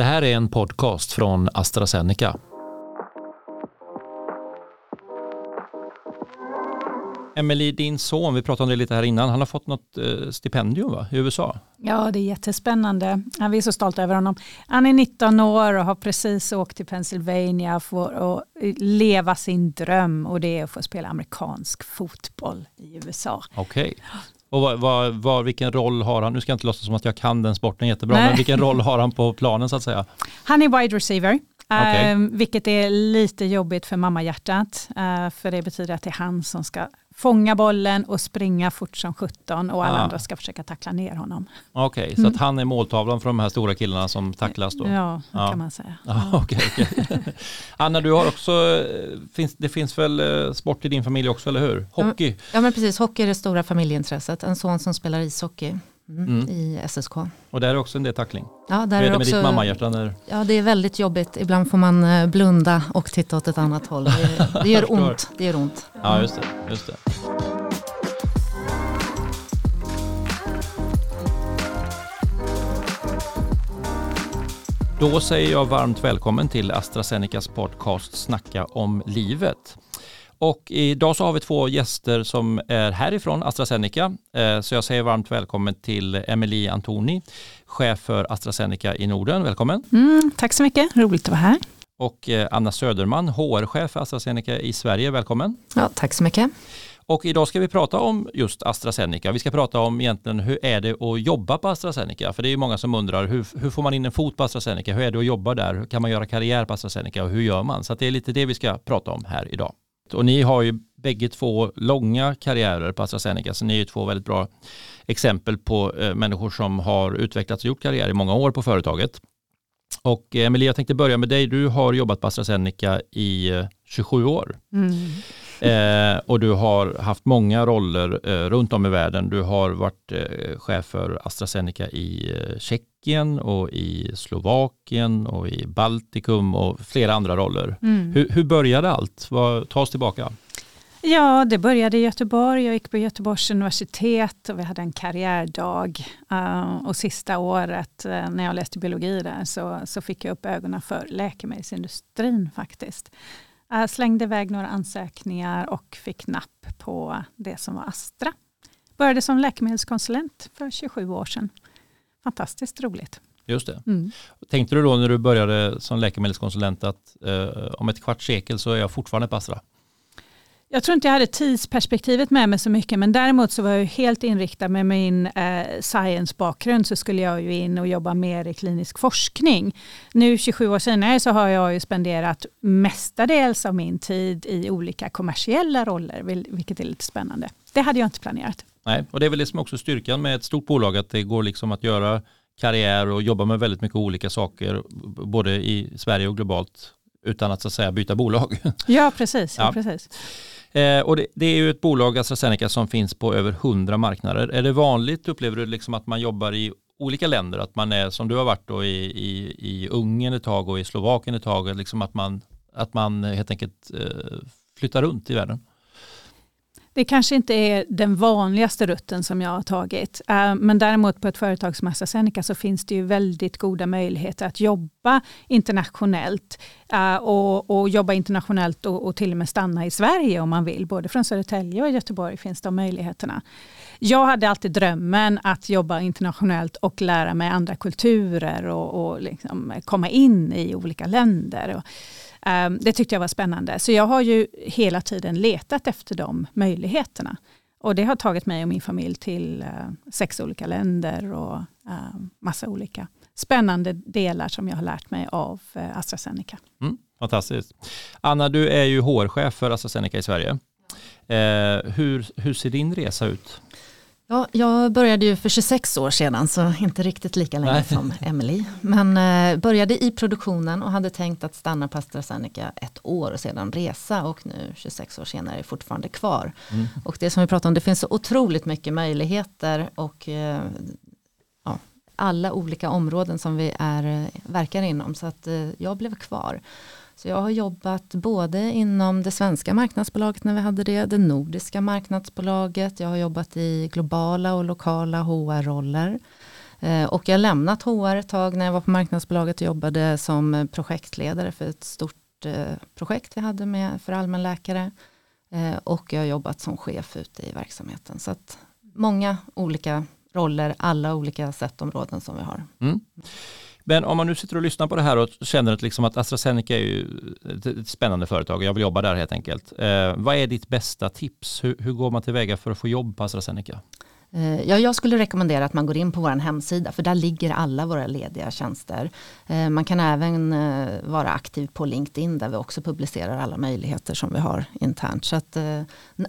Det här är en podcast från AstraZeneca. Emily, din son, vi pratade om det lite här innan, han har fått något eh, stipendium va? i USA. Ja, det är jättespännande. Vi är så stolta över honom. Han är 19 år och har precis åkt till Pennsylvania för att leva sin dröm och det är att få spela amerikansk fotboll i USA. Okej. Okay. Och vad, vad, vad, vilken roll har han? Nu ska jag inte låtsas som att jag kan den sporten jättebra, Nej. men vilken roll har han på planen så att säga? Han är wide receiver. Okay. Uh, vilket är lite jobbigt för mammahjärtat. Uh, för det betyder att det är han som ska fånga bollen och springa fort som 17 och alla ah. andra ska försöka tackla ner honom. Okej, okay, så mm. att han är måltavlan för de här stora killarna som tacklas då? Ja, det kan man säga. Ah, okay, okay. Anna, du har också, finns, det finns väl eh, sport i din familj också, eller hur? Hockey? Ja, men precis. Hockey är det stora familjeintresset. En son som spelar ishockey. Mm, i SSK. Och där är också en del tackling. Ja, där Hur är det med ditt mammahjärta? När... Ja, det är väldigt jobbigt. Ibland får man eh, blunda och titta åt ett annat håll. Det, det gör ont. Det gör ont. Ja, just det. Just det. Då säger jag varmt välkommen till AstraZenecas podcast Snacka om livet. Och idag så har vi två gäster som är härifrån AstraZeneca. Eh, så jag säger varmt välkommen till Emelie Antoni, chef för AstraZeneca i Norden. Välkommen! Mm, tack så mycket, roligt att vara här. Och eh, Anna Söderman, HR-chef för AstraZeneca i Sverige. Välkommen! Ja, tack så mycket! Och idag ska vi prata om just AstraZeneca. Vi ska prata om egentligen hur är det att jobba på AstraZeneca? För det är många som undrar hur, hur får man in en fot på AstraZeneca? Hur är det att jobba där? Hur kan man göra karriär på AstraZeneca och hur gör man? Så det är lite det vi ska prata om här idag. Och ni har ju bägge två långa karriärer på AstraZeneca, så ni är ju två väldigt bra exempel på eh, människor som har utvecklats och gjort karriär i många år på företaget. Och eh, Emilie, jag tänkte börja med dig. Du har jobbat på AstraZeneca i eh, 27 eh, år. Mm. Eh, och du har haft många roller eh, runt om i världen. Du har varit eh, chef för AstraZeneca i eh, Tjeckien och i Slovakien och i Baltikum och flera andra roller. Mm. Hur, hur började allt? Vad, ta oss tillbaka. Ja, det började i Göteborg. Jag gick på Göteborgs universitet och vi hade en karriärdag. Uh, och sista året uh, när jag läste biologi där så, så fick jag upp ögonen för läkemedelsindustrin faktiskt. Jag slängde iväg några ansökningar och fick napp på det som var Astra. Började som läkemedelskonsulent för 27 år sedan. Fantastiskt roligt. Just det. Mm. Tänkte du då när du började som läkemedelskonsulent att eh, om ett kvarts sekel så är jag fortfarande på Astra? Jag tror inte jag hade tidsperspektivet med mig så mycket, men däremot så var jag helt inriktad med min eh, science-bakgrund så skulle jag ju in och jobba mer i klinisk forskning. Nu 27 år senare så har jag ju spenderat mestadels av min tid i olika kommersiella roller, vilket är lite spännande. Det hade jag inte planerat. Nej, och det är väl det som också styrkan med ett stort bolag, att det går liksom att göra karriär och jobba med väldigt mycket olika saker, både i Sverige och globalt, utan att så att säga byta bolag. Ja, precis. Ja. ja precis. Eh, och det, det, är ju ett bolag, AstraZeneca, som finns på över hundra marknader. Är det vanligt, upplever du, liksom att man jobbar i olika länder? Att man är, som du har varit då, i, i, i Ungern ett tag och i Slovakien ett tag, liksom att, man, att man helt enkelt eh, flyttar runt i världen? Det kanske inte är den vanligaste rutten som jag har tagit. Eh, men däremot på ett företag som AstraZeneca så finns det ju väldigt goda möjligheter att jobba internationellt. Eh, och, och jobba internationellt och, och, till och med stanna i Sverige om man vill. Både från Södertälje och Göteborg finns de möjligheterna. Jag hade alltid drömmen att jobba internationellt och lära mig andra kulturer och, och liksom komma in i olika länder. Ehm, det tyckte jag var spännande. Så jag har ju hela tiden letat efter de möjligheterna. Och det har tagit mig och min familj till eh, sex olika länder och ehm, massa olika spännande delar som jag har lärt mig av eh, AstraZeneca. Mm, fantastiskt. Anna, du är ju HR-chef för AstraZeneca i Sverige. Eh, hur, hur ser din resa ut? Ja, jag började ju för 26 år sedan, så inte riktigt lika länge Nej. som Emily. Men eh, började i produktionen och hade tänkt att stanna på AstraZeneca ett år och sedan resa och nu 26 år senare är fortfarande kvar. Mm. Och det som vi pratade om, det finns så otroligt mycket möjligheter och eh, ja, alla olika områden som vi är, eh, verkar inom. Så att eh, jag blev kvar. Så jag har jobbat både inom det svenska marknadsbolaget när vi hade det, det nordiska marknadsbolaget, jag har jobbat i globala och lokala HR-roller. Eh, och jag har lämnat HR ett tag när jag var på marknadsbolaget och jobbade som projektledare för ett stort eh, projekt vi hade med för allmänläkare. Eh, och jag har jobbat som chef ute i verksamheten. Så att många olika roller, alla olika sättområden som vi har. Mm. Men om man nu sitter och lyssnar på det här och känner att, liksom att AstraZeneca är ju ett spännande företag, jag vill jobba där helt enkelt. Eh, vad är ditt bästa tips? Hur, hur, går man tillväga för att få jobb på AstraZeneca? Eh, ja, jag skulle rekommendera att man går in på vår hemsida för där ligger alla våra lediga tjänster. Eh, man kan även eh, vara aktiv på LinkedIn där vi också publicerar alla möjligheter som vi har internt. Så att,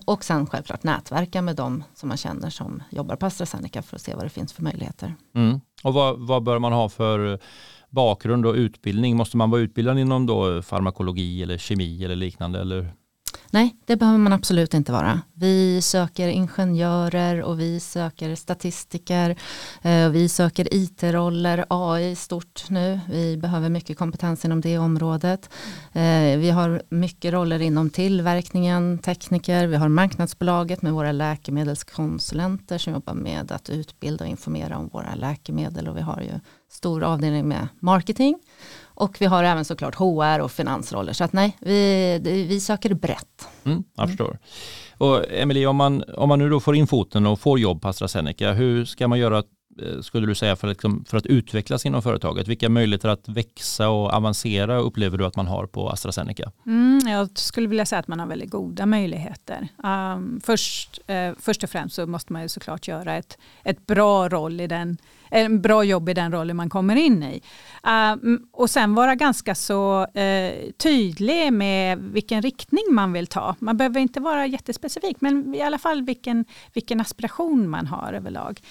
och sen självklart nätverka med de som man känner som jobbar på AstraZeneca för att se vad det finns för möjligheter. Mm. Och vad, vad bör man ha för bakgrund och utbildning? Måste man vara utbildad inom då farmakologi eller kemi eller liknande? Eller Nej, det behöver man absolut inte vara. Vi söker ingenjörer och vi söker statistiker. Eh, vi söker IT-roller, AI stort nu. Vi behöver mycket kompetens inom det området. Eh, vi har mycket roller inom tillverkningen, tekniker. Vi har marknadsbolaget med våra läkemedelskonsulenter som jobbar med att utbilda och informera om våra läkemedel. Och vi har ju stor avdelning med marketing. Och vi har även såklart HR och finansroller. Så att nej, vi, vi söker brett. Mm, jag förstår. Och Emelie, om man, om man nu då får in foten och får jobb på AstraZeneca, hur ska man göra Eh, skulle du säga för, liksom, för att utvecklas inom företaget? Vilka möjligheter att växa och avancera upplever du att man har på AstraZeneca? Mm, jag skulle vilja säga att man har väldigt goda möjligheter. Um, först, eh, först och främst så måste man ju såklart göra ett, ett bra roll i den eh, en bra jobb i den rollen man kommer in i. Uh, och sen vara ganska så uh, tydlig med vilken riktning man vill ta. Man behöver inte vara jättespecifik, men i alla fall vilken, vilken aspiration man har överlag.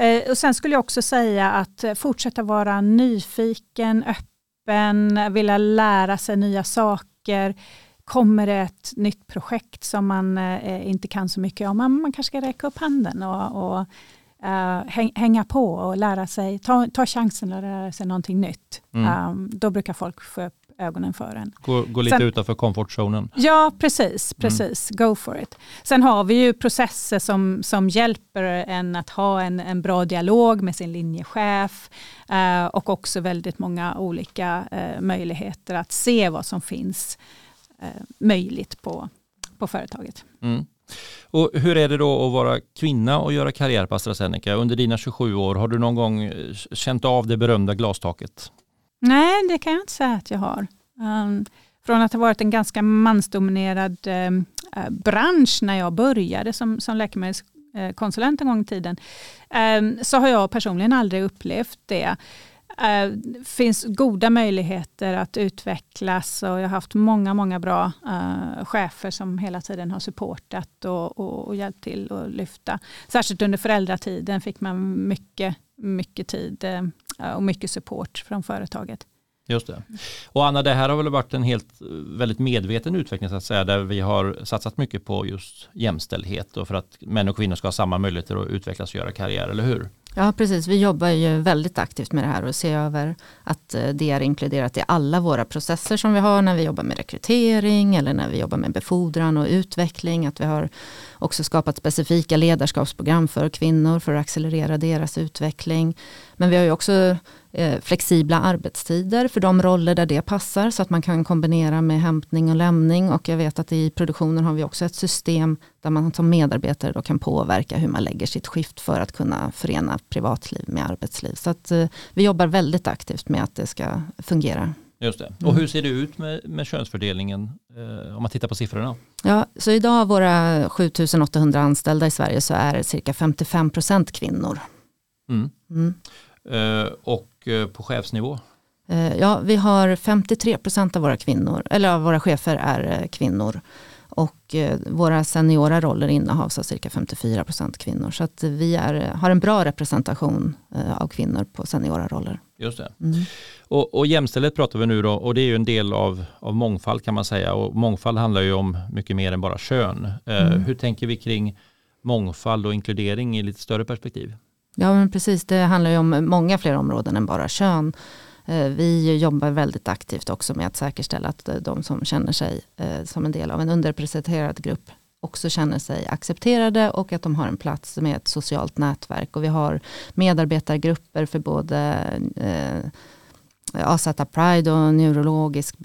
Uh, och sen skulle jag också säga att fortsätta vara nyfiken, öppen, vilja lära sig nya saker kommer det ett nytt projekt som man eh, inte kan så mycket om, man, man kanske ska räcka upp handen och, och uh, hänga på och lära sig, ta, ta chansen att lära sig någonting nytt. Mm. Um, då brukar folk få ögonen för en. Gå, gå lite Sen, utanför komfortzonen. Ja, precis. Mm. precis. Mm. Go for it. Sen har vi ju processer som, som hjälper en att ha en, en bra dialog med sin linjechef uh, och också väldigt många olika uh, möjligheter att se vad som finns uh, möjligt på, på företaget. Mm. Och hur är det då att vara kvinna och göra karriär på AstraZeneca? Under dina 27 år, har du någon gång eh, känt av det berömda glastaket? Nej, det kan jag inte säga att jag har. Um, från att ha varit en ganska mansdominerad um, bransch när jag började som, som läkemedelskonsulent en gång i tiden, um, så har jag personligen aldrig upplevt det. Det uh, finns goda möjligheter att utvecklas och jag har haft många, många bra uh, chefer som hela tiden har supportat och, och, och hjälpt till att lyfta. Särskilt under föräldratiden fick man mycket, mycket tid uh, Eh, och mycket support från företaget. Just det. Och Anna, det här har väl varit en helt eh, väldigt medveten utveckling så att säga, där vi har satsat mycket på just jämställdhet och för att män och kvinnor ska ha samma möjligheter att utvecklas och göra karriär, eller hur? Ja precis, vi jobbar ju väldigt aktivt med det här och ser över att eh, det är inkluderat i alla våra processer som vi har när vi jobbar med rekrytering eller när vi jobbar med befordran och utveckling. Att vi har också skapat specifika ledarskapsprogram för kvinnor för att accelerera deras utveckling. Men vi har ju också eh, flexibla arbetstider för de roller där det passar så att man kan kombinera med hämtning och lämning och jag vet att i produktionen har vi också ett system där man som medarbetare då kan påverka hur man lägger sitt skift för att kunna förena privatliv med arbetsliv. Så att eh, vi jobbar väldigt aktivt med att det ska fungera. Just det. Och hur ser det ut med, med könsfördelningen eh, om man tittar på siffrorna? Ja, så idag av våra 7800 anställda i Sverige så är cirka 55% kvinnor. Mm. Mm. Eh, och eh, på chefsnivå? Eh, ja, vi har 53% av våra kvinnor, eller av våra chefer är kvinnor. Och våra seniora roller innehas av cirka 54% kvinnor. Så att vi är, har en bra representation av kvinnor på seniora roller. Just det. Mm. Och, och jämställdhet pratar vi nu då och det är ju en del av, av mångfald kan man säga. Och mångfald handlar ju om mycket mer än bara kön. Mm. hur tänker vi kring mångfald och inkludering i lite större perspektiv? Ja men precis, det handlar ju om många fler områden än bara kön. Eh, vi jobbar väldigt aktivt också med att säkerställa att eh, de som känner sig eh, som en del av en underrepresenterad grupp också känner sig accepterade och att de har en plats med ett socialt nätverk. Och vi har medarbetargrupper för både AZ Pride och neurologisk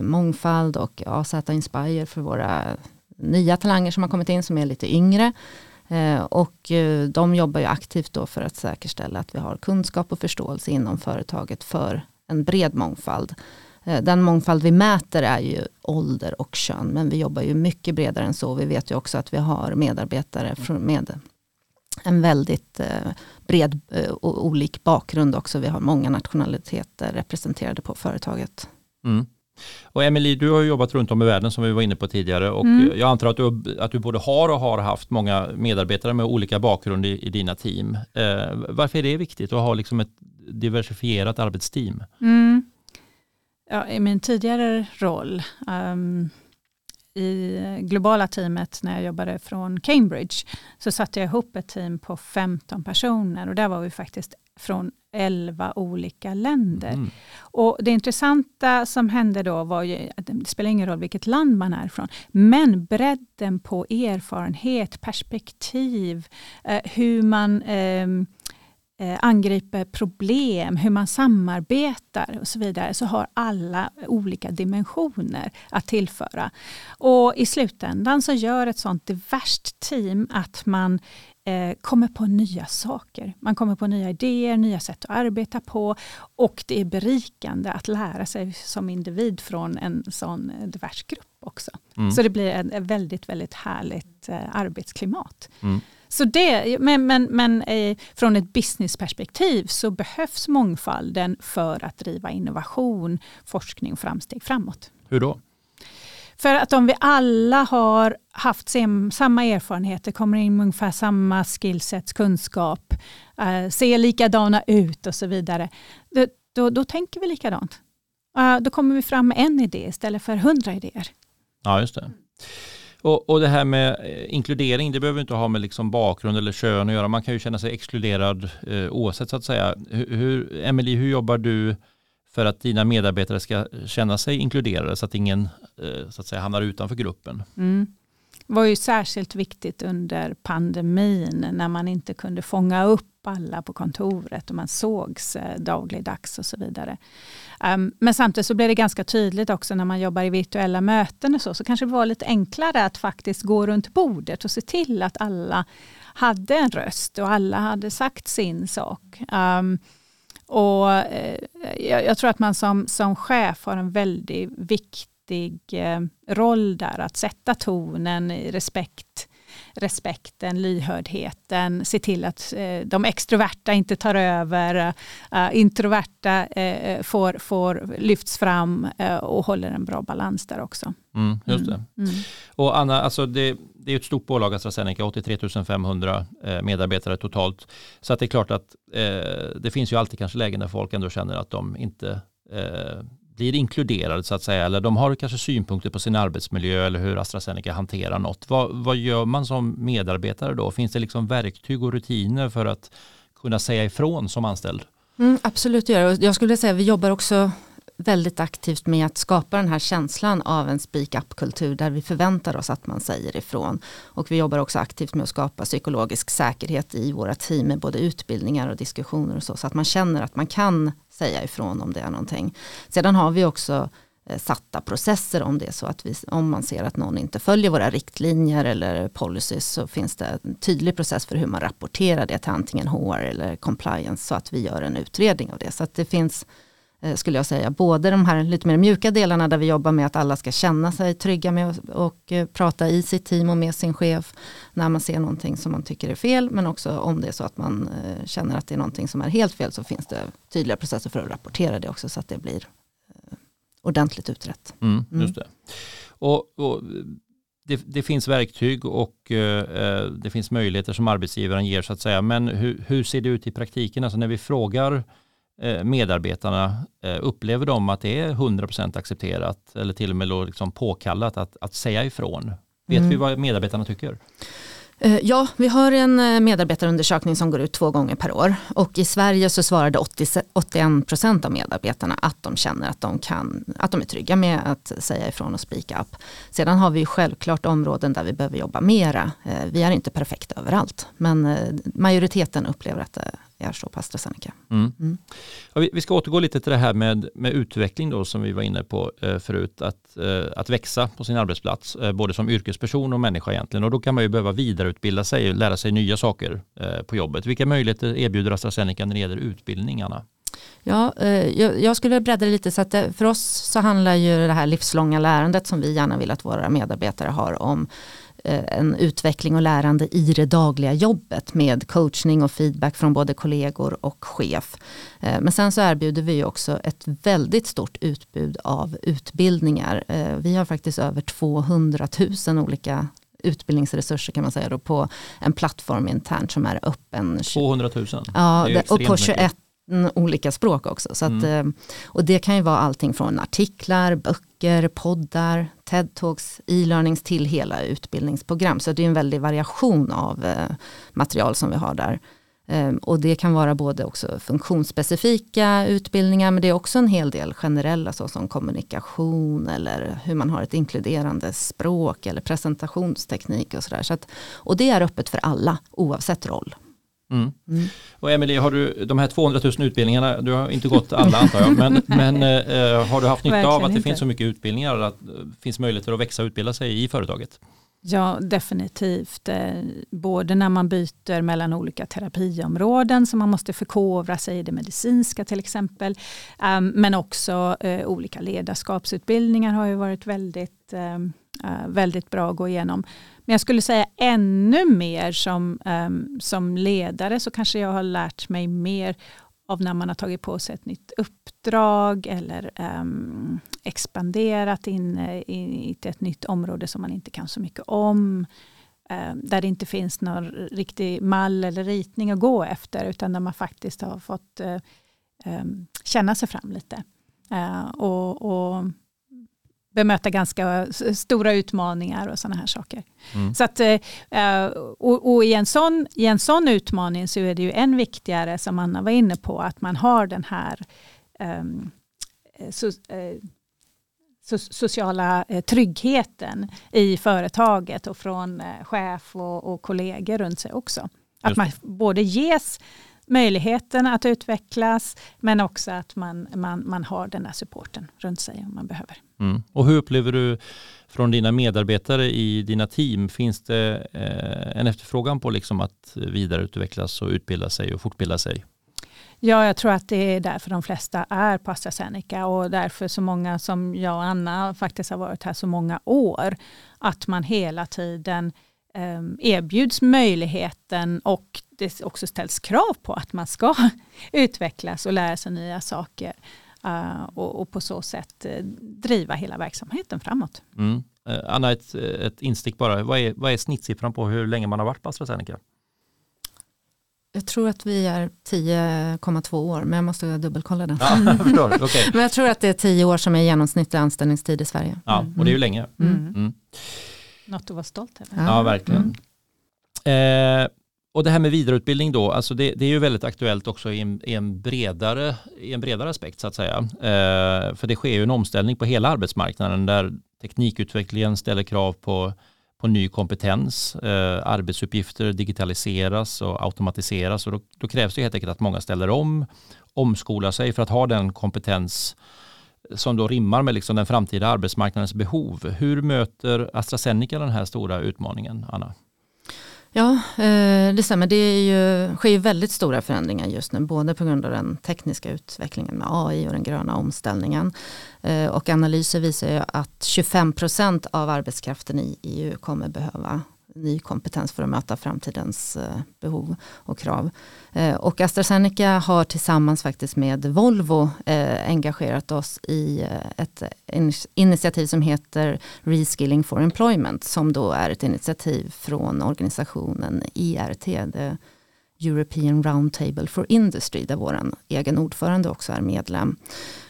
mångfald och AZ Inspire för våra nya talanger som har kommit in som är lite yngre. Eh, och eh, de jobbar ju aktivt då för att säkerställa att vi har kunskap och förståelse inom företaget för en bred mångfald. Eh, den mångfald vi mäter är ju ålder och kön, men vi jobbar ju mycket bredare än så. Vi vet ju också att vi har medarbetare med en väldigt bred och olik bakgrund också. Vi har många nationaliteter representerade på företaget. Mm. Och Emily, du har jobbat runt om i världen som vi var inne på tidigare och mm. jag antar att du, att du både har och har haft många medarbetare med olika bakgrund i, i dina team. Eh, varför är det viktigt att ha liksom ett diversifierat arbetsteam? Mm. Ja, I min tidigare roll um, i globala teamet när jag jobbade från Cambridge så satte jag ihop ett team på 15 personer och där var vi faktiskt från 11 olika länder. Mm. Och Det intressanta som hände då var ju, att det spelar ingen roll vilket land man är ifrån, men bredden på erfarenhet, perspektiv, eh, hur man eh, angriper problem, hur man samarbetar och så vidare, så har alla olika dimensioner att tillföra. Och i slutändan så gör ett sånt diverst team att man eh, kommer på nya saker. Man kommer på nya idéer, nya sätt att arbeta på och det är berikande att lära sig som individ från en sån divers grupp också. Mm. Så det blir ett väldigt, väldigt härligt eh, arbetsklimat. Mm. Så det, men men, men eh, från ett businessperspektiv så behövs mångfalden för att driva innovation, forskning och framsteg framåt. Hur då? För att om vi alla har haft samma erfarenheter, kommer in med ungefär samma skillsets, kunskap, eh, ser likadana ut och så vidare, då, då, då tänker vi likadant. Uh, då kommer vi fram med en idé istället för hundra idéer. Ja, just det. Och, och det här med eh, inkludering, det behöver inte ha med liksom bakgrund eller kön att göra. Man kan ju känna sig exkluderad eh, oavsett så att säga. Hur, hur, Emelie, hur jobbar du för att dina medarbetare ska känna sig inkluderade så att ingen eh, så att säga, hamnar utanför gruppen? Mm. Var ju särskilt viktigt under pandemin när man inte kunde fånga upp alla på kontoret och man sågs eh, dagligdags och så vidare. Ehm, men samtidigt så blev det ganska tydligt också när man jobbar i virtuella möten och så, så kanske det var lite enklare att faktiskt gå runt bordet och se till att alla hade en röst och alla hade sagt sin sak. Ehm, och eh, jag, jag, tror att man som, som chef har en väldigt viktig eh, roll där, att sätta tonen i respekt respekten, lyhördheten, se till att eh, de extroverta inte tar över, uh, introverta får, får lyfts fram och håller en bra balans där också. Mm, just det. Mm. mm. Och Anna, alltså det, det är ett stort bolag AstraZeneca, 83 500 medarbetare totalt. Så att det är klart att det finns ju alltid kanske lägen där folk ändå känner att de inte blir inkluderade så att säga, eller de har kanske synpunkter på sin arbetsmiljö eller hur AstraZeneca hanterar något. Vad, vad gör man som medarbetare då? Finns det liksom verktyg och rutiner för att kunna säga ifrån som anställd? Mm, absolut, jag skulle säga att vi jobbar också väldigt aktivt med att skapa den här känslan av en speak-up-kultur där vi förväntar oss att man säger ifrån. Och vi jobbar också aktivt med att skapa psykologisk säkerhet i våra team med både utbildningar och diskussioner och så, så att man känner att man kan säga ifrån om det är någonting. Sedan har vi också eh, satta processer om det är så att vi, om man ser att någon inte följer våra riktlinjer eller policies så finns det en tydlig process för hur man rapporterar det till antingen HR eller compliance så att vi gör en utredning av det. Så att det finns Eh, skulle jag säga. Både de här lite mer mjuka delarna där vi jobbar med att alla ska känna sig trygga med att och eh, prata i sitt team och med sin chef när man ser någonting som man tycker är fel. Men också om det är så att man eh, känner att det är någonting som är helt fel så finns det tydliga processer för att rapportera det också så att det blir ordentligt utrett. Mm, mm. just det. Och, och det, det, finns verktyg och eh, det finns möjligheter som arbetsgivaren ger så att säga. Men hur, hur ser det ut i praktiken? Alltså när vi frågar Eh, medarbetarna, eh, upplever de att det är 100% accepterat eller till och med liksom påkallat att, att säga ifrån? Vet mm. vi vad medarbetarna tycker? Eh, ja, vi har en eh, medarbetarundersökning som går ut två gånger per år och i Sverige så svarade 81 procent av medarbetarna att de känner att de, kan, att de är trygga med att säga ifrån och speak up. Sedan har vi självklart områden där vi behöver jobba mera. Eh, vi är inte perfekta överallt men majoriteten upplever att det är så på AstraZeneca. Mm. Mm. Ja, vi, vi, ska återgå lite till det här med, med utveckling då som vi var inne på eh, förut. Att, eh, att växa på sin arbetsplats, eh, både som yrkesperson och människa egentligen. Och då kan man ju behöva vidareutbilda sig och lära sig nya saker eh, på jobbet. Vilka möjligheter erbjuder AstraZeneca när det gäller utbildningarna? Ja, eh, jag, jag skulle bredda det lite så att för oss så handlar ju det här livslånga lärandet som vi gärna vill att våra medarbetare har om Eh, en utveckling och lärande i det dagliga jobbet med coachning och feedback från både kollegor och chef. Eh, men sen så erbjuder vi också ett väldigt stort utbud av utbildningar. Eh, vi har faktiskt över 200 000 olika utbildningsresurser kan man säga då, på en plattform internt som är öppen. 200 000? Ja, och på 21 olika språk också. Så att, mm. Och det kan ju vara allting från artiklar, böcker, poddar, TED-talks, e-learnings till hela utbildningsprogram. Så det är en väldig variation av eh, material som vi har där. Ehm, och det kan vara både också funktionsspecifika utbildningar men det är också en hel del generella såsom kommunikation eller hur man har ett inkluderande språk eller presentationsteknik och sådär. Så och det är öppet för alla oavsett roll. Mm. Mm. Och Emelie, har du de här 200 000 utbildningarna, du har inte gått alla antar jag, men, men eh, har du haft nytta av att det inte. finns så mycket utbildningar och att det eh, finns möjligheter att växa och utbilda sig i företaget? Ja, definitivt. Eh, både när man byter mellan olika terapiområden som man måste förkovra sig i det medicinska till exempel. Ehm, men också eh, olika ledarskapsutbildningar har ju varit väldigt, ehm, Eh, väldigt bra att gå igenom. Men jag skulle säga ännu mer som, ehm, som ledare så kanske jag har lärt mig mer av när man har tagit på sig ett nytt uppdrag eller um, expanderat eh, in i ett nytt område som man inte kan så mycket om. Um, där det inte finns någon riktig mall eller ritning att gå efter utan där man faktiskt har fått uh, um, känna sig fram lite. Uh, och, och bemöta ganska stora utmaningar och sådana här saker. Mm. Så att, eh, och, och i, en sån, i en sån utmaning så är det ju än viktigare, som Anna var inne på, att man har den här um, so, uh, so, sociala tryggheten i företaget och från chef och, och kollegor runt sig också. Att man både ges möjligheten att utvecklas men också att man, man, man har den där supporten runt sig om man behöver. Mm. Och hur upplever du från dina medarbetare i dina team, finns det eh, en efterfrågan på liksom att vidareutvecklas och utbilda sig och fortbilda sig? Ja, jag tror att det är därför de flesta är på AstraZeneca och därför så många som jag och Anna faktiskt har varit här så många år. Att man hela tiden erbjuds möjligheten och det också ställs krav på att man ska utvecklas och lära sig nya saker. Uh, och, på så sätt uh, driva hela verksamheten framåt. Mm. Uh, Anna, ett, ett instick bara. Vad är, vad är snittsiffran på hur länge man har varit på AstraZeneca? Jag tror att vi är 10,2 år, men jag måste dubbelkolla den. Ja, jag okay. men jag tror att det är 10 år som är genomsnittlig anställningstid i Sverige. Ja, och det är ju länge. Mm. Mm. Något att vara stolt över. Ja, verkligen. Mm. Eh, och det här med vidareutbildning då, alltså det, det är ju väldigt aktuellt också i en, i en, bredare, i en bredare aspekt så att säga. Eh, för det sker ju en omställning på hela arbetsmarknaden där teknikutvecklingen ställer krav på, på ny kompetens, eh, arbetsuppgifter digitaliseras och automatiseras och då, då, krävs det helt enkelt att många ställer om, omskolar sig för att ha den kompetens som då rimmar med liksom den framtida arbetsmarknadens behov. Hur möter AstraZeneca den här stora utmaningen, Anna? Ja, eh, det stämmer. Det är ju, sker ju väldigt stora förändringar just nu, både på grund av den tekniska utvecklingen med AI och den gröna omställningen. Eh, och analyser visar ju att 25 procent av arbetskraften i EU kommer behöva ny kompetens för att möta framtidens eh, behov och krav. Eh, och AstraZeneca har tillsammans faktiskt med Volvo eh, engagerat oss i ett initiativ som heter Reskilling for Employment som då är ett initiativ från organisationen IRT, European Roundtable for Industry där vår egen ordförande också är medlem.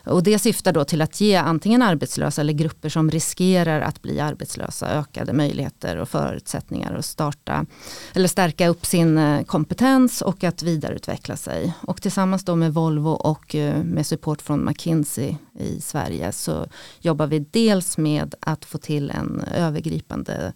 Och det syftar då till att ge antingen arbetslösa eller grupper som riskerar att bli arbetslösa ökade möjligheter och förutsättningar att starta eller stärka upp sin eh, kompetens och att vidareutveckla sig. Och tillsammans då med Volvo och eh, med support från McKinsey i Sverige så jobbar vi dels med att få till en övergripande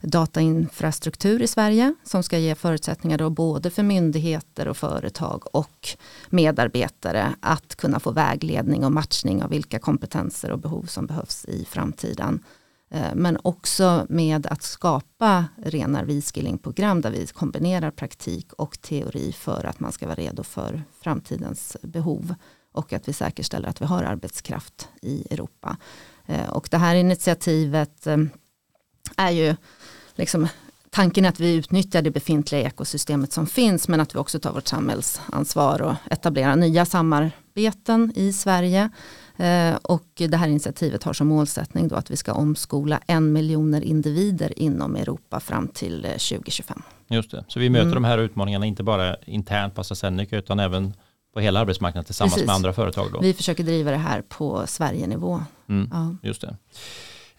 datainfrastruktur i Sverige som ska ge förutsättningar då både för myndigheter och företag och medarbetare att kunna få vägledning och matchning av vilka kompetenser och behov som behövs i framtiden. Eh, men också med att skapa rena reskillingprogram där vi kombinerar praktik och teori för att man ska vara redo för framtidens behov och att vi säkerställer att vi har arbetskraft i Europa. Eh, och det här initiativet eh, är ju liksom, tanken är att vi utnyttjar det befintliga ekosystemet som finns men att vi också tar vårt samhällsansvar och etablerar nya samarbeten i Sverige. Eh, och det här initiativet har som målsättning då att vi ska omskola en miljoner individer inom Europa fram till 2025. Eh, Just det, så vi möter mm. de här utmaningarna inte bara internt på AstraZeneca utan även på hela arbetsmarknaden tillsammans Precis. med andra företag. Då. Vi försöker driva det här på Sverige-nivå. Mm, ja. Just det.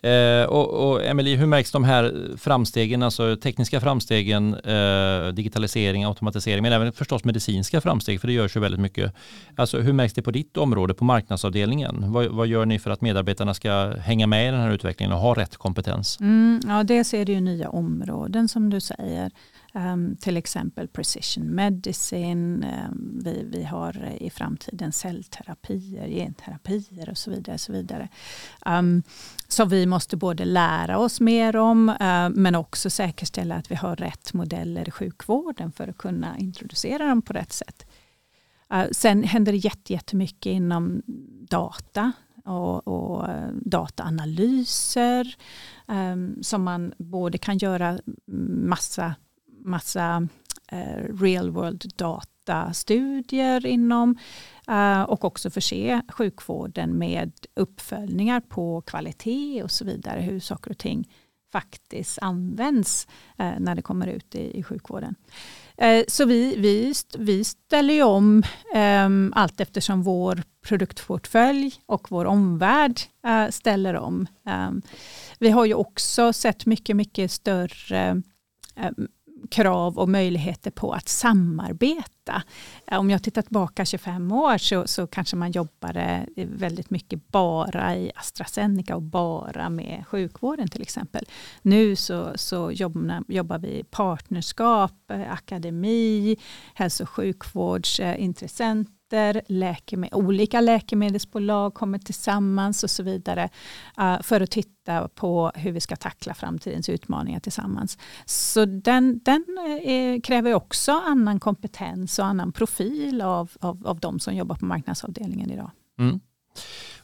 Eh, och, och Emelie, hur märks de här framstegen, alltså tekniska framstegen, eh, digitalisering, automatisering, men även förstås medicinska framsteg, för det görs ju väldigt mycket. Alltså, hur märks det på ditt område, på marknadsavdelningen? Vad, vad gör ni för att medarbetarna ska hänga med i den här utvecklingen och ha rätt kompetens? Mm, ja, dels är det ju nya områden som du säger. Um, till exempel precision medicine, um, vi, vi har i framtiden cellterapier, genterapier och så vidare. Så vidare. Um, som vi måste både lära oss mer om uh, men också säkerställa att vi har rätt modeller i sjukvården för att kunna introducera dem på rätt sätt. Uh, sen händer det jättemycket inom data och, och dataanalyser um, som man både kan göra massa massa eh, real world data-studier inom eh, och också förse sjukvården med uppföljningar på kvalitet och så vidare, hur saker och ting faktiskt används eh, när det kommer ut i, i sjukvården. Eh, så vi, vi, vi ställer ju om um, allt eftersom vår produktportfölj och vår omvärld uh, ställer om. Um, vi har ju också sett mycket, mycket större um, krav och möjligheter på att samarbeta. Eh, om jag tittar tillbaka 25 år så, så kanske man jobbade väldigt mycket bara i AstraZeneca och bara med sjukvården till exempel. Nu så, så jobbar, jobbar vi partnerskap, eh, akademi, hälso och sjukvårdsintressenter patienter, läkeme olika läkemedelsbolag kommer tillsammans och så vidare uh, för att titta på hur vi ska tackla framtidens utmaningar tillsammans. Så den, den är, kräver också annan kompetens och annan profil av, av, av de som jobbar på marknadsavdelningen idag. Mm.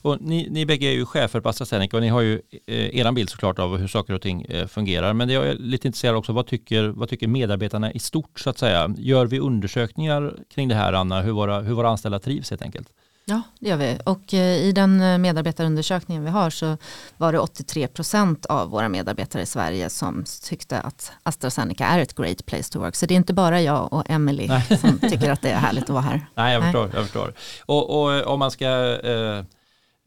Och ni, ni bägge är ju chefer på AstraZeneca och ni har ju eh, er bild såklart av hur saker och ting eh, fungerar. Men jag är lite intresserad också, vad tycker, vad tycker medarbetarna i stort så att säga? Gör vi undersökningar kring det här Anna, hur våra, hur våra anställda trivs helt enkelt? Ja, det gör vi. Och eh, i den eh, medarbetarundersökningen vi har så var det 83 procent av våra medarbetare i Sverige som tyckte att AstraZeneca är ett great place to work. Så det är inte bara jag och Emily som tycker att det är härligt att vara här. Nej, jag förstår. Jag förstår. Och, och om man ska eh,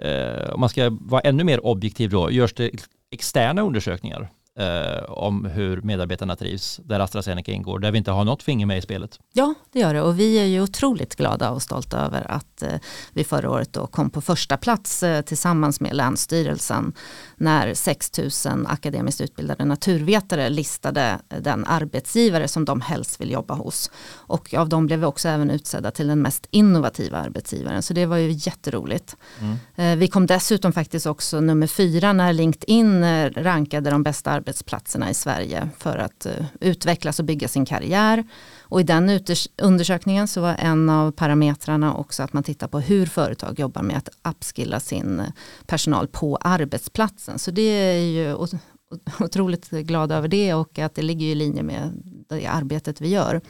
Eh, om man ska vara ännu mer objektiv då, görs det externa undersökningar? Eh, om hur medarbetarna trivs, där AstraZeneca ingår, där vi inte har något finger med i spelet. Ja, det gör det och vi är ju otroligt glada och stolta över att eh, vi förra året då kom på första plats eh, tillsammans med Länsstyrelsen när 6 000 akademiskt utbildade naturvetare listade den arbetsgivare som de helst vill jobba hos. Och av dem blev vi också även utsedda till den mest innovativa arbetsgivaren, så det var ju jätteroligt. Mm. Eh, vi kom dessutom faktiskt också nummer fyra när LinkedIn eh, rankade de bästa arbetsplatserna i Sverige för att eh, utvecklas och bygga sin karriär. Och i den undersökningen så var en av parametrarna också att man tittar på hur företag jobbar med att upskilla sin eh, personal på arbetsplatsen. Så det är ju otroligt glad över det och att det ligger i linje med det arbetet vi gör.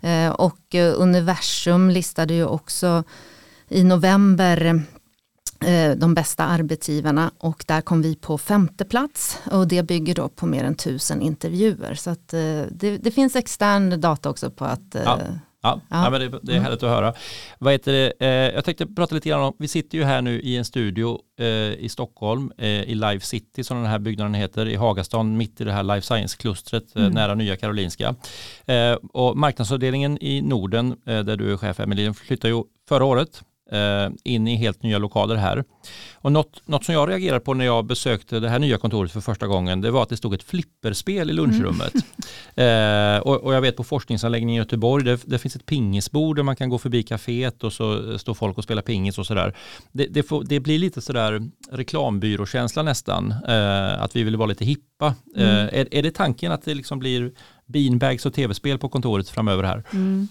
Eh, och Universum listade ju också i november de bästa arbetsgivarna och där kom vi på femte plats och det bygger då på mer än tusen intervjuer. Så att det, det finns extern data också på att ja. Ja, ja. ja men det, det, är mm. härligt att höra. Vad heter det? Eh, jag tänkte prata lite grann om, vi sitter ju här nu i en studio eh, i Stockholm, eh, i Life City som den här byggnaden heter, i Hagastan, mitt i det här Life Science-klustret eh, mm. nära Nya Karolinska. Eh, och marknadsavdelningen i Norden, eh, där du är chef Emelie, flyttade ju förra året Eh, in i helt nya lokaler här. Och något, något som jag reagerade på när jag besökte det här nya kontoret för första gången, det var att det stod ett flipperspel i lunchrummet. Mm. eh, och, och, jag vet på forskningsanläggningen i Göteborg, det, det, finns ett pingisbord där man kan gå förbi kaféet och så står folk och spelar pingis och sådär. Det, det, det blir lite sådär reklambyråkänsla nästan, eh, att vi vill vara lite hippa. Mm. Eh, är, är det tanken att det liksom blir beanbags och tv-spel på kontoret framöver här? Mm.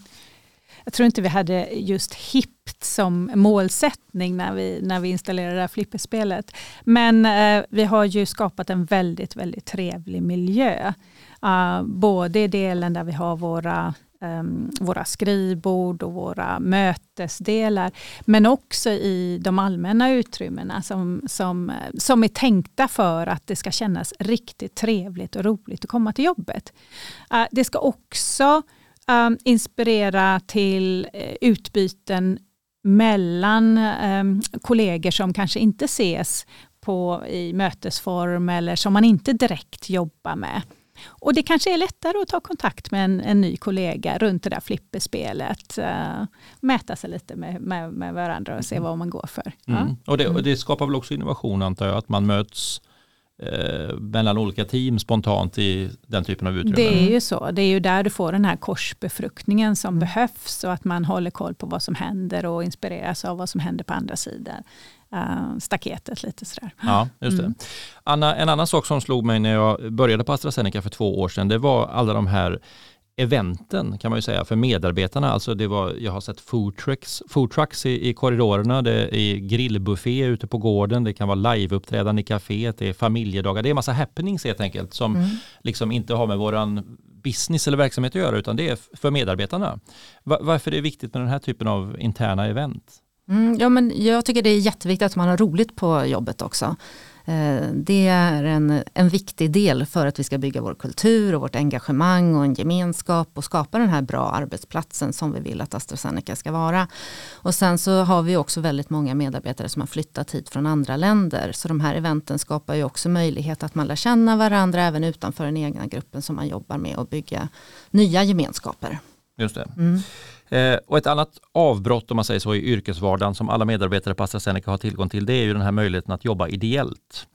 Jag tror inte vi hade just hippt som målsättning när vi, när vi installerade det här flipperspelet. Men eh, vi har ju skapat en väldigt, väldigt trevlig miljö. Uh, både i delen där vi har våra um, våra skrivbord och våra mötesdelar. Men också i de allmänna utrymmena som, som, som är tänkta för att det ska kännas riktigt trevligt och roligt att komma till jobbet. Uh, det ska också um, inspirera till uh, utbyten mellan um, kollegor som kanske inte ses på, i mötesform eller som man inte direkt jobbar med. Och det kanske är lättare att ta kontakt med en, en ny kollega runt det där flipperspelet. Uh, mäta sig lite med, med, med, varandra och se vad man går för. Mm. Ja. Och, det, och det skapar väl också innovation antar jag, att man möts eh, mellan olika team spontant i den typen av utrymmen. Det är ju så. Det är ju där du får den här korsbefruktningen som mm. behövs och att man håller koll på vad som händer och inspireras av vad som händer på andra sidan uh, staketet lite sådär. Ja, just det. Mm. Anna, en annan sak som slog mig när jag började på AstraZeneca för två år sedan, det var alla de här eventen kan man ju säga för medarbetarna. Alltså det var, jag har sett food trucks, food trucks i, i korridorerna, det är grillbuffé ute på gården, det kan vara liveuppträdande i kaféet, det är familjedagar, det är massa happenings helt enkelt som mm. liksom inte har med våran business eller verksamhet att göra utan det är för medarbetarna. Varför är det viktigt med den här typen av interna event? Mm, ja, men jag tycker det är jätteviktigt att man har roligt på jobbet också. Eh, det är en, en viktig del för att vi ska bygga vår kultur och vårt engagemang och en gemenskap och skapa den här bra arbetsplatsen som vi vill att AstraZeneca ska vara. Och sen så har vi också väldigt många medarbetare som har flyttat hit från andra länder. Så de här eventen skapar ju också möjlighet att man lär känna varandra även utanför den egna gruppen som man jobbar med och bygga nya gemenskaper. Just det. Mm. Eh, och ett annat avbrott om man säger så i yrkesvardagen som alla medarbetare på AstraZeneca har tillgång till det är ju den här möjligheten att jobba ideellt.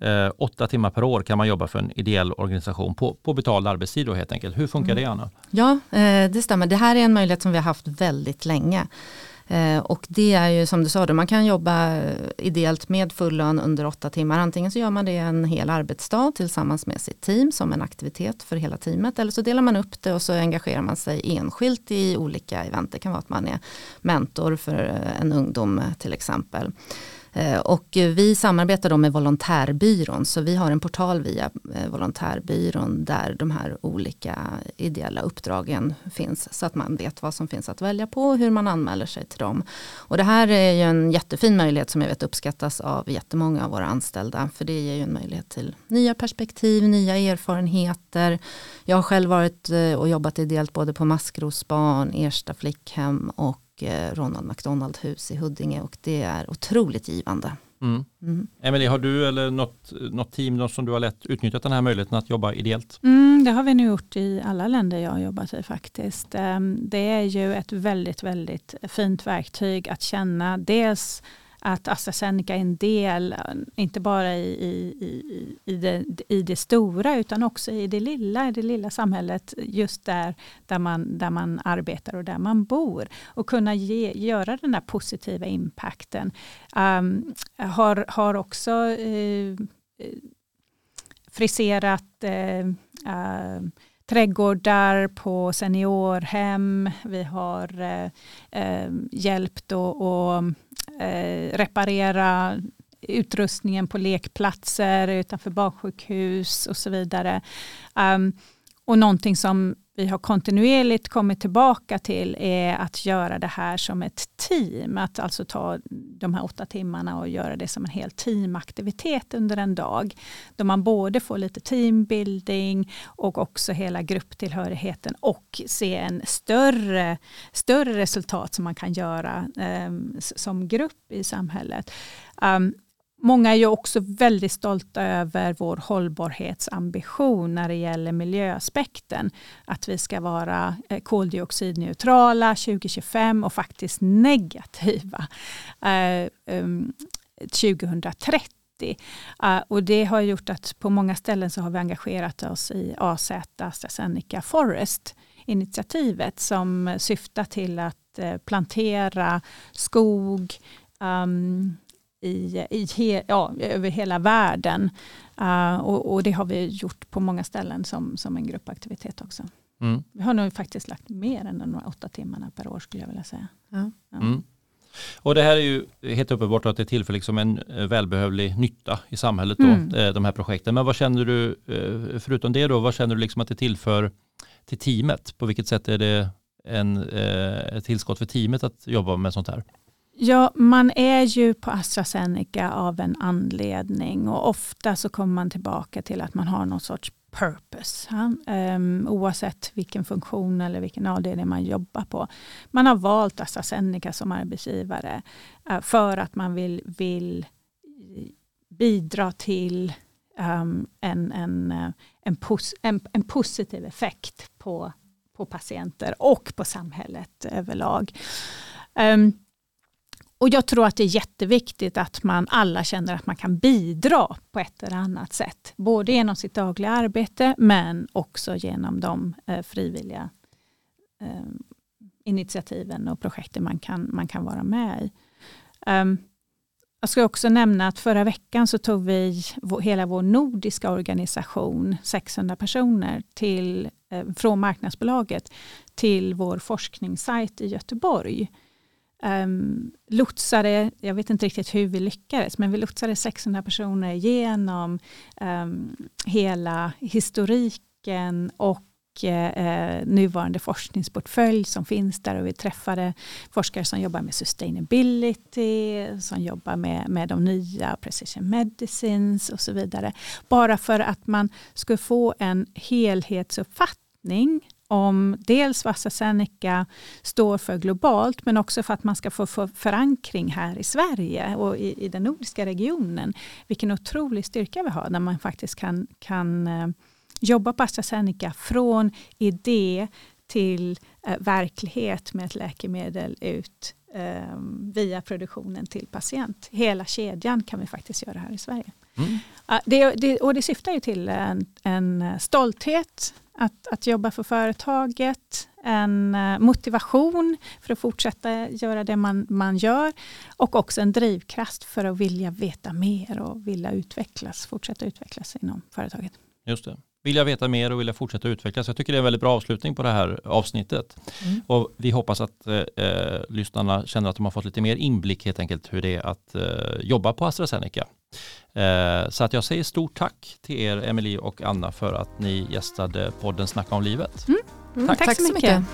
Eh, åtta timmar per år kan man jobba för en ideell organisation på, på betald arbetstid då helt enkelt. Hur funkar mm. det Anna? Ja, eh, det stämmer. Det här är en möjlighet som vi har haft väldigt länge. Eh, och det är ju som du sa, då, man kan jobba eh, ideellt med full lön under åtta timmar. Antingen så gör man det en hel arbetsdag tillsammans med sitt team som en aktivitet för hela teamet. Eller så delar man upp det och så engagerar man sig enskilt i olika event. Det kan vara att man är mentor för eh, en ungdom till exempel. Eh, och vi samarbetar då med Volontärbyrån så vi har en portal via eh, Volontärbyrån där de här olika ideella uppdragen finns så att man vet vad som finns att välja på och hur man anmäler sig till dem. Och det här är ju en jättefin möjlighet som jag vet uppskattas av jättemånga av våra anställda för det ger ju en möjlighet till nya perspektiv, nya erfarenheter. Jag har själv varit eh, och jobbat ideellt både på Maskrosbarn, Ersta flickhem och Eh, Ronald McDonald hus i Huddinge och det är otroligt givande. Mm. Mm. Emelie, har du eller något, något team som du har lett utnyttjat den här möjligheten att jobba ideellt? Mm, det har vi nu gjort i alla länder jag har jobbat i faktiskt. Ehm, det är ju ett väldigt, väldigt fint verktyg att känna dels att AstraZeneca är en del, inte bara i, i, i, det, i det stora utan också i det lilla, i det lilla samhället just där, där, man, där man arbetar och där man bor. Och kunna ge, göra den här positiva impacten. Um, har, har också uh, friserat uh, uh, trädgårdar på seniorhem. Vi har eh, hjälpt och, och Eh, reparera utrustningen på lekplatser utanför baksjukhus och så vidare. Um, och någonting som vi har kontinuerligt kommit tillbaka till är att göra det här som ett team. Att alltså ta de här åtta timmarna och göra det som en hel teamaktivitet under en dag. Då man både får lite teambuilding och också hela grupptillhörigheten och se en större, större resultat som man kan göra eh, som grupp i samhället. Um, Många är ju också väldigt stolta över vår hållbarhetsambition när det gäller miljöaspekten. Att vi ska vara eh, koldioxidneutrala 2025 och faktiskt negativa eh, um, 2030. Eh, och det har gjort att på många ställen så har vi engagerat oss i AZ AstraZeneca Forest initiativet som syftar till att plantera skog um, i, i he, ja, över hela världen. Uh, och, och, det har vi gjort på många ställen som, som en gruppaktivitet också. Mm. Vi har nog faktiskt lagt mer än de åtta timmarna per år skulle jag vilja säga. Ja. Ja. Mm. Och det här är ju helt uppenbart att det tillför liksom en eh, välbehövlig nytta i samhället, då, mm. Eh, de här projekten. Men vad känner du, förutom det då, vad känner du liksom att det tillför till teamet? På vilket sätt är det en, ett tillskott för teamet att jobba med sånt här? Ja, man är ju på AstraZeneca av en anledning och ofta så kommer man tillbaka till att man har någon sorts purpose. Ja? Um, oavsett vilken funktion eller vilken avdelning man jobbar på. Man har valt AstraZeneca som arbetsgivare uh, för att man vill, vill bidra till um, en, en, eh, en, pos en, en, positiv effekt på, på patienter och på samhället överlag. Um, och jag tror att det är jätteviktigt att man alla känner att man kan bidra på ett eller annat sätt. Både genom sitt dagliga arbete men också genom de eh, frivilliga eh, initiativen och projekten man kan, man kan vara med i. Um, jag ska också nämna att förra veckan så tog vi hela vår nordiska organisation, 600 personer, till, eh, från marknadsbolaget till vår forskningssajt i Göteborg Ehm, um, lotsade, jag vet inte riktigt hur vi lyckades, men vi lotsade 600 personer genom um, hela historiken och eh, nuvarande forskningsportfölj som finns där och vi träffade forskare som jobbar med sustainability, som jobbar med, med de nya precision medicines och så vidare. Bara för att man skulle få en helhetsuppfattning om dels vad AstraZeneca står för globalt men också för att man ska få, förankring här i Sverige och i, i, den nordiska regionen. Vilken otrolig styrka vi har när man faktiskt kan, kan eh, jobba på AstraZeneca från idé till eh, verklighet med ett läkemedel ut eh, via produktionen till patient. Hela kedjan kan vi faktiskt göra här i Sverige. Mm. Det, det, och det syftar ju till en, en stolthet att, att jobba för företaget, en eh, motivation för att fortsätta göra det man, man gör och också en drivkraft för att vilja veta mer och vilja utvecklas, fortsätta utvecklas inom företaget. Just det vilja veta mer och vilja fortsätta utvecklas. Jag tycker det är en väldigt bra avslutning på det här avsnittet. Mm. Och vi hoppas att eh, eh, lyssnarna känner att de har fått lite mer inblick helt enkelt hur det är att eh, jobba på AstraZeneca. Eh, så att jag säger stort tack till er Emelie och Anna för att ni gästade podden Snacka om livet. Mm. Mm, tack. tack så mycket.